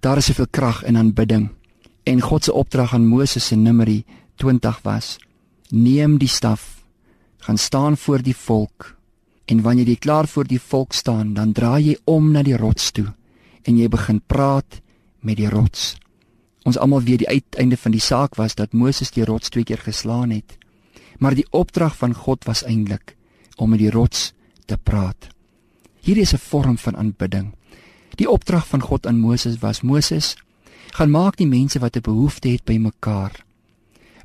Daar is soveel krag in aanbidding. En God se opdrag aan Moses in Numeri 20 was: Neem die staf, gaan staan voor die volk en wanneer jy klaar voor die volk staan, dan draai jy om na die rots toe en jy begin praat met die rots. Ons almal weet die uiteinde van die saak was dat Moses die rots twee keer geslaan het. Maar die opdrag van God was eintlik om met die rots te praat. Hier is 'n vorm van aanbidding. Die opdrag van God aan Moses was: Moses, gaan maak die mense wat 'n behoefte het bymekaar.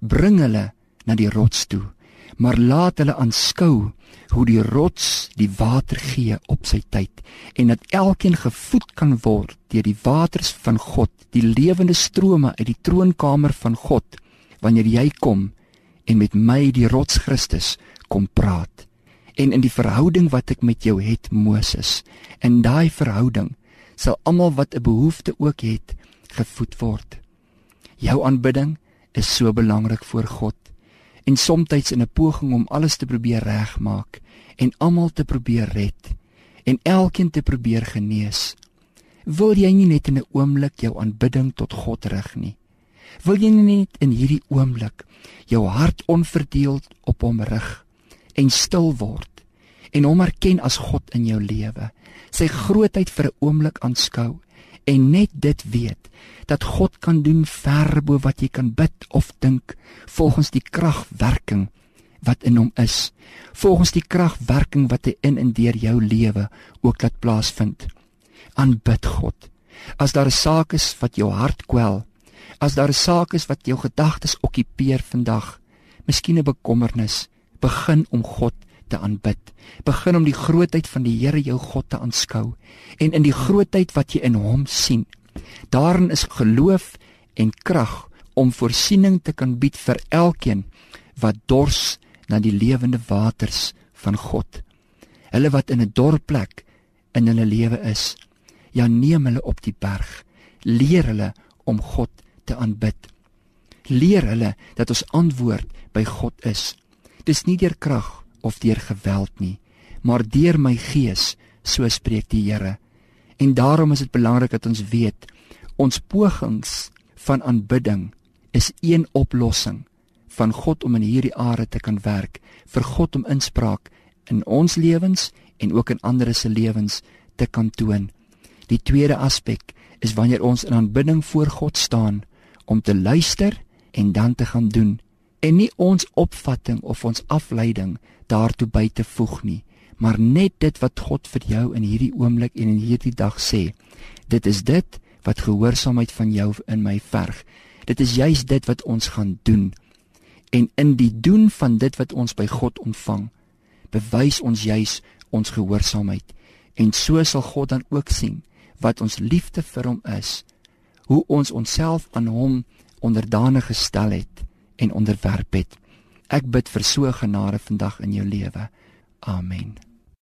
Bring hulle na die rots toe, maar laat hulle aanskou hoe die rots die water gee op sy tyd en dat elkeen gevoed kan word deur die waters van God, die lewende strome uit die troonkamer van God wanneer jy kom en met my die rots Christus kom praat. En in die verhouding wat ek met jou het Moses, in daai verhouding sal almal wat 'n behoefte ook het, gevoed word. Jou aanbidding is so belangrik voor God en soms in 'n poging om alles te probeer regmaak en almal te probeer red en elkeen te probeer genees. Wil jy nie net in 'n oomblik jou aanbidding tot God rig nie? Wil jy nie net in hierdie oomblik jou hart onverdeeld op hom rig en stil word en hom erken as God in jou lewe? Sy grootheid vir 'n oomblik aanskou en net dit weet dat God kan doen ver bo wat jy kan bid of dink volgens die kragwerking wat in hom is volgens die kragwerking wat hy in en deur jou lewe ook laat plaasvind aanbid God as daar 'n saak is wat jou hart kwel as daar 'n saak is wat jou gedagtes okkupeer vandag miskien 'n bekommernis begin om God te aanbid. Begin om die grootheid van die Here jou God te aanskou en in die grootheid wat jy in hom sien. Daarin is geloof en krag om voorsiening te kan bied vir elkeen wat dors na die lewende waters van God. Hulle wat in 'n dorp plek in hulle lewe is, ja neem hulle op die berg. Leer hulle om God te aanbid. Leer hulle dat ons antwoord by God is. Dis nie deur krag of deur geweld nie, maar deur my gees, so spreek die Here. En daarom is dit belangrik dat ons weet ons pogings van aanbidding is een oplossing van God om in hierdie aarde te kan werk, vir God om inspraak in ons lewens en ook in ander se lewens te kan toon. Die tweede aspek is wanneer ons in aanbidding voor God staan om te luister en dan te gaan doen en nie ons opvatting of ons afleiding daartoe by te voeg nie, maar net dit wat God vir jou in hierdie oomblik en in hierdie dag sê. Dit is dit wat gehoorsaamheid van jou in my verg. Dit is juis dit wat ons gaan doen. En in die doen van dit wat ons by God ontvang, bewys ons juis ons gehoorsaamheid. En so sal God dan ook sien wat ons liefde vir hom is, hoe ons onsself aan hom onderdanig gestel het en onderwerp het. Ek bid vir so genade vandag in jou lewe. Amen.